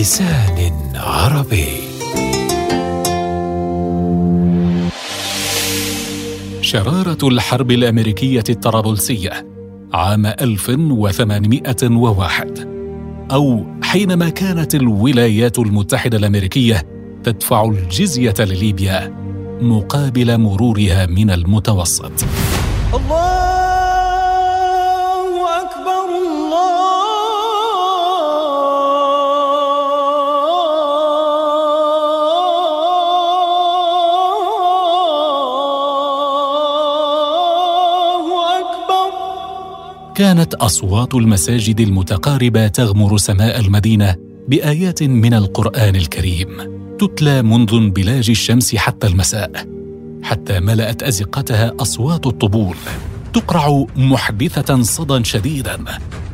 بلسان عربي. شرارة الحرب الأمريكية الطرابلسية عام 1801 أو حينما كانت الولايات المتحدة الأمريكية تدفع الجزية لليبيا مقابل مرورها من المتوسط. الله! كانت أصوات المساجد المتقاربة تغمر سماء المدينة بآيات من القرآن الكريم تتلى منذ انبلاج الشمس حتى المساء حتى ملأت أزقتها أصوات الطبول تقرع محدثه صدى شديدا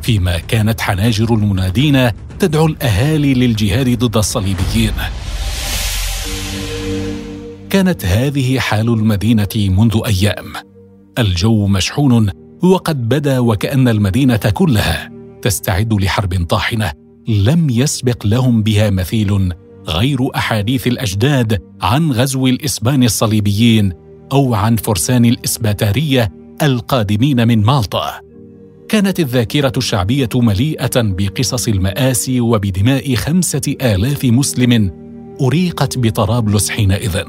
فيما كانت حناجر المنادين تدعو الأهالي للجهاد ضد الصليبيين. كانت هذه حال المدينة منذ أيام. الجو مشحون وقد بدا وكأن المدينة كلها تستعد لحرب طاحنة لم يسبق لهم بها مثيل غير أحاديث الأجداد عن غزو الإسبان الصليبيين أو عن فرسان الإسباتارية القادمين من مالطا. كانت الذاكرة الشعبية مليئة بقصص المآسي وبدماء خمسة آلاف مسلم أريقت بطرابلس حينئذ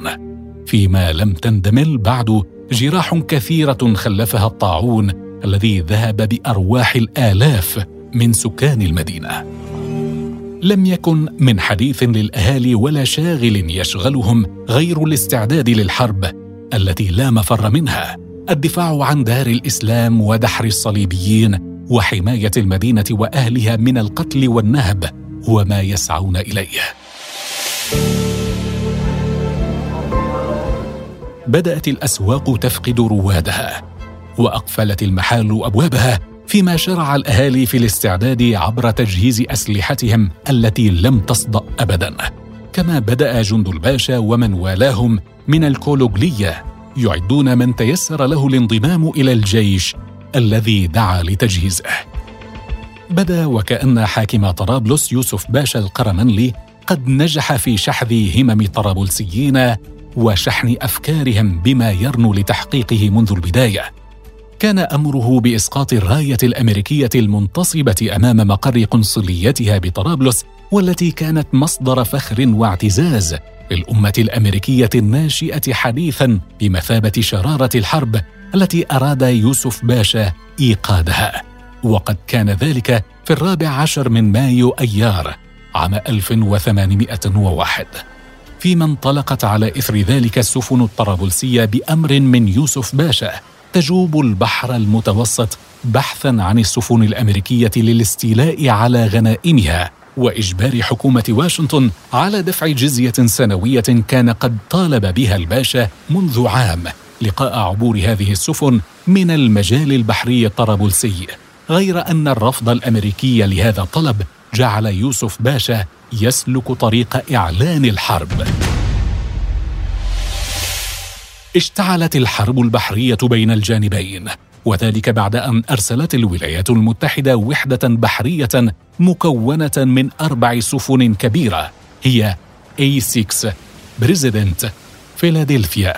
فيما لم تندمل بعد جراح كثيرة خلفها الطاعون الذي ذهب بأرواح الآلاف من سكان المدينة. لم يكن من حديث للأهالي ولا شاغل يشغلهم غير الاستعداد للحرب التي لا مفر منها الدفاع عن دار الإسلام ودحر الصليبيين وحماية المدينة وأهلها من القتل والنهب وما يسعون إليه. بدأت الأسواق تفقد روادها وأقفلت المحال أبوابها فيما شرع الأهالي في الاستعداد عبر تجهيز أسلحتهم التي لم تصدأ ابدا. كما بدأ جند الباشا ومن والاهم من الكولوغلية يعدون من تيسر له الانضمام إلى الجيش الذي دعا لتجهيزه. بدأ وكأن حاكم طرابلس يوسف باشا القرمنلي قد نجح في شحذ همم طرابلسيين وشحن أفكارهم بما يرنو لتحقيقه منذ البداية. كان أمره بإسقاط الراية الأمريكية المنتصبة أمام مقر قنصليتها بطرابلس والتي كانت مصدر فخر واعتزاز للأمة الأمريكية الناشئة حديثا بمثابة شرارة الحرب التي أراد يوسف باشا إيقادها. وقد كان ذلك في الرابع عشر من مايو أيار عام 1801 فيما انطلقت على إثر ذلك السفن الطرابلسية بأمر من يوسف باشا. تجوب البحر المتوسط بحثا عن السفن الأمريكية للاستيلاء على غنائمها وإجبار حكومة واشنطن على دفع جزية سنوية كان قد طالب بها الباشا منذ عام. لقاء عبور هذه السفن من المجال البحري الطرابلسي. غير أن الرفض الأمريكي لهذا الطلب جعل يوسف باشا يسلك طريق إعلان الحرب. اشتعلت الحرب البحرية بين الجانبين وذلك بعد أن أرسلت الولايات المتحدة وحدة بحرية مكونة من أربع سفن كبيرة هي A6 بريزيدنت فيلادلفيا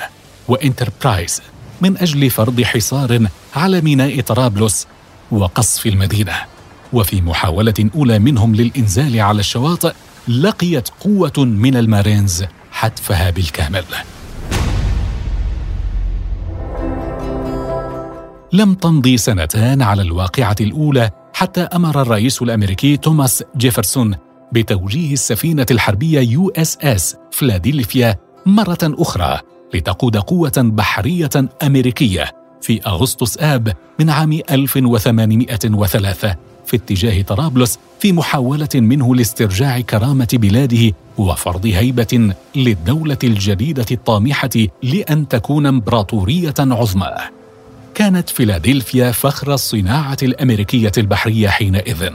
وانتربرايز من أجل فرض حصار على ميناء طرابلس وقصف المدينة. وفي محاولة أولى منهم للإنزال على الشواطئ لقيت قوة من المارينز حتفها بالكامل. لم تمضي سنتان على الواقعة الأولى حتى أمر الرئيس الأمريكي توماس جيفرسون بتوجيه السفينة الحربية USS فلادلفيا مرة أخرى لتقود قوة بحرية أمريكية في أغسطس آب من عام 1803 في اتجاه طرابلس في محاولة منه لاسترجاع كرامة بلاده وفرض هيبة للدولة الجديدة الطامحة لأن تكون إمبراطورية عظمى. كانت فيلادلفيا فخر الصناعة الأمريكية البحرية حينئذ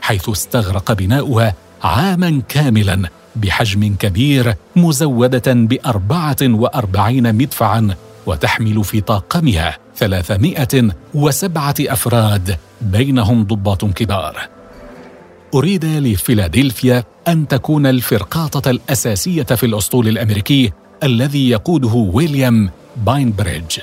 حيث استغرق بناؤها عاما كاملا بحجم كبير مزودة بأربعة وأربعين مدفعا وتحمل في طاقمها ثلاثمائة وسبعة أفراد بينهم ضباط كبار. أريد لفيلادلفيا أن تكون الفرقاطة الأساسية في الأسطول الأمريكي الذي يقوده ويليام باينبريدج.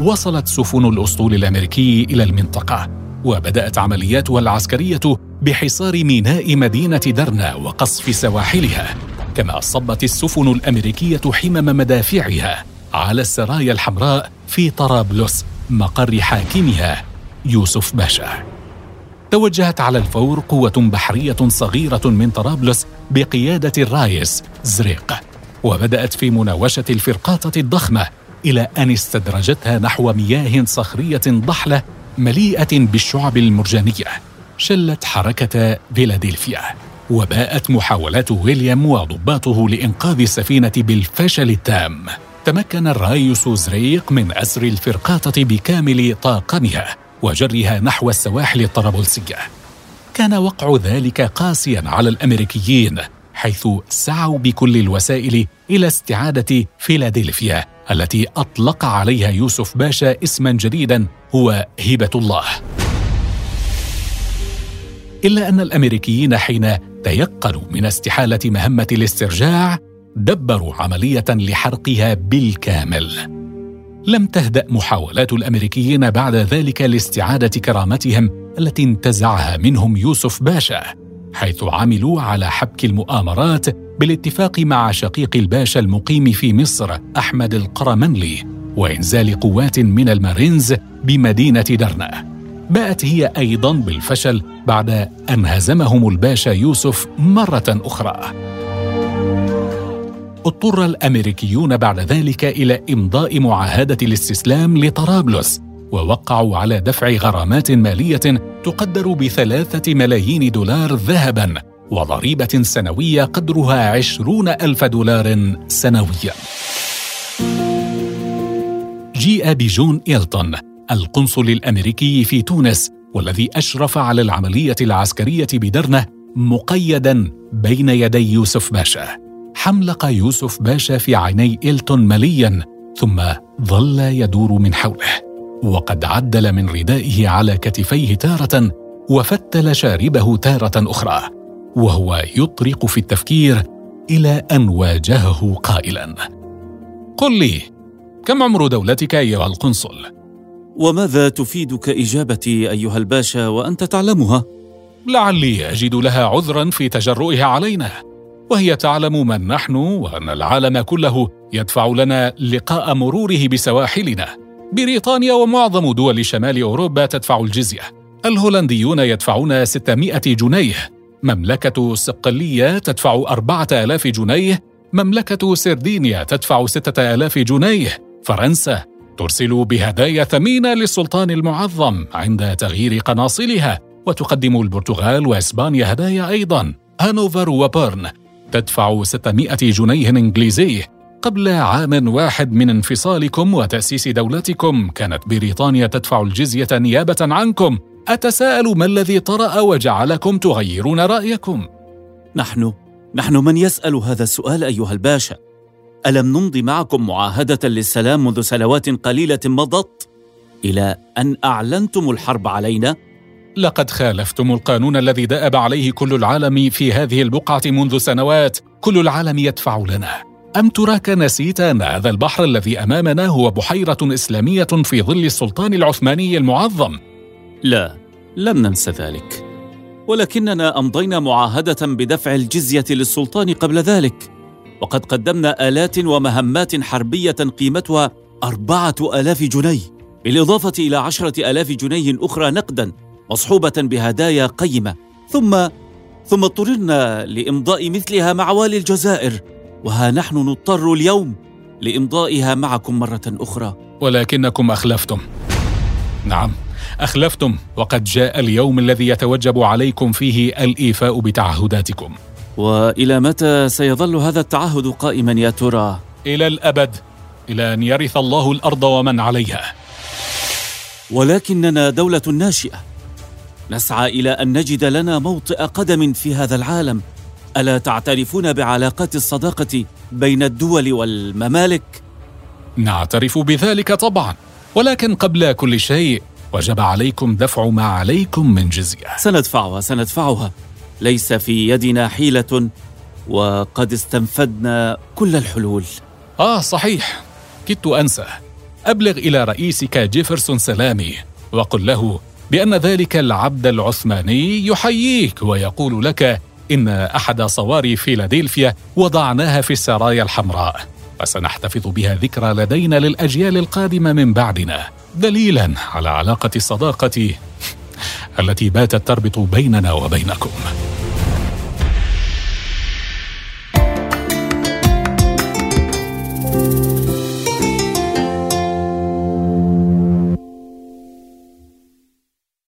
وصلت سفن الأسطول الأمريكي إلى المنطقة وبدأت عملياتها العسكرية بحصار ميناء مدينة درنا وقصف سواحلها كما صبت السفن الأمريكية حمم مدافعها. على السرايا الحمراء في طرابلس مقر حاكمها يوسف باشا. توجهت على الفور قوة بحرية صغيرة من طرابلس بقيادة الرايس زريق وبدأت في مناوشة الفرقاطة الضخمة إلى أن استدرجتها نحو مياه صخرية ضحلة مليئة بالشعب المرجانية. شلت حركة فيلادلفيا وباءت محاولات ويليام وضباطه لإنقاذ السفينة بالفشل التام. تمكن الرايس زريق من أسر الفرقاطة بكامل طاقمها وجرها نحو السواحل الطرابلسية. كان وقع ذلك قاسيا على الأمريكيين حيث سعوا بكل الوسائل إلى استعادة فيلادلفيا التي أطلق عليها يوسف باشا اسما جديدا هو هبة الله. إلا أن الأمريكيين حين تيقنوا من استحالة مهمة الاسترجاع دبروا عملية لحرقها بالكامل. لم تهدأ محاولات الأمريكيين بعد ذلك لاستعادة كرامتهم التي انتزعها منهم يوسف باشا حيث عملوا على حبك المؤامرات بالاتفاق مع شقيق الباشا المقيم في مصر أحمد القرمنلي وإنزال قوات من المارينز بمدينة درنا. باءت هي أيضا بالفشل بعد أن هزمهم الباشا يوسف مرة أخرى. اضطر الأمريكيون بعد ذلك إلى إمضاء معاهدة الاستسلام لطرابلس ووقعوا على دفع غرامات مالية تقدر بثلاثة ملايين دولار ذهبا وضريبة سنوية قدرها عشرون ألف دولار سنويا. جيء بجون إيلتون القنصل الأمريكي في تونس والذي أشرف على العملية العسكرية بدرنه مقيدا بين يدي يوسف باشا. حملق يوسف باشا في عيني إلتون مليا ثم ظل يدور من حوله وقد عدل من ردائه على كتفيه تارة وفتل شاربه تارة أخرى وهو يطرق في التفكير إلى أن واجهه قائلا قل لي كم عمر دولتك أيها القنصل؟ وماذا تفيدك إجابتي أيها الباشا وأنت تعلمها؟ لعلي أجد لها عذرا في تجرؤها علينا وهي تعلم من نحن وأن العالم كله يدفع لنا لقاء مروره بسواحلنا. بريطانيا ومعظم دول شمال أوروبا تدفع الجزية. الهولنديون يدفعون 600 جنيه. مملكة صقلية تدفع أربعة آلاف جنيه. مملكة سردينيا تدفع ستة آلاف جنيه. فرنسا ترسل بهدايا ثمينة للسلطان المعظم عند تغيير قناصلها. وتقدم البرتغال وإسبانيا هدايا أيضا. هانوفر وبيرن تدفع 600 جنيه إنجليزي قبل عام واحد من انفصالكم وتأسيس دولتكم كانت بريطانيا تدفع الجزية نيابة عنكم أتساءل ما الذي طرأ وجعلكم تغيرون رأيكم؟ نحن نحن من يسأل هذا السؤال أيها الباشا ألم نمضي معكم معاهدة للسلام منذ سنوات قليلة مضت إلى أن أعلنتم الحرب علينا؟ لقد خالفتم القانون الذي دأب عليه كل العالم في هذه البقعة منذ سنوات. كل العالم يدفع لنا. أم تراك نسيت أن هذا البحر الذي أمامنا هو بحيرة إسلامية في ظل السلطان العثماني المعظم؟ لا لم ننس ذلك. ولكننا أمضينا معاهدة بدفع الجزية للسلطان قبل ذلك. وقد قدمنا آلات ومهمات حربية قيمتها أربعة آلاف جنيه. بالإضافة إلى عشرة آلاف جنيه أخرى نقدا. مصحوبة بهدايا قيمة. ثم ثم اضطررنا لإمضاء مثلها مع والي الجزائر وها نحن نضطر اليوم لإمضائها معكم مرة أخرى. ولكنكم أخلفتم. نعم أخلفتم وقد جاء اليوم الذي يتوجب عليكم فيه الإيفاء بتعهداتكم. وإلى متى سيظل هذا التعهد قائما يا ترى؟ إلى الأبد إلى أن يرث الله الأرض ومن عليها. ولكننا دولة ناشئة. نسعى إلى أن نجد لنا موطئ قدم في هذا العالم. ألا تعترفون بعلاقات الصداقة بين الدول والممالك؟ نعترف بذلك طبعا ولكن قبل كل شيء وجب عليكم دفع ما عليكم من جزية. سندفعها سندفعها ليس في يدنا حيلة وقد استنفدنا كل الحلول. آه صحيح. كدت أنسى. أبلغ إلى رئيسك جيفرسون سلامي وقل له بأن ذلك العبد العثماني يحييك ويقول لك إن أحد صواري فيلادلفيا وضعناها في السرايا الحمراء وسنحتفظ بها ذكرى لدينا للأجيال القادمة من بعدنا دليلا على علاقة الصداقة التي باتت تربط بيننا وبينكم.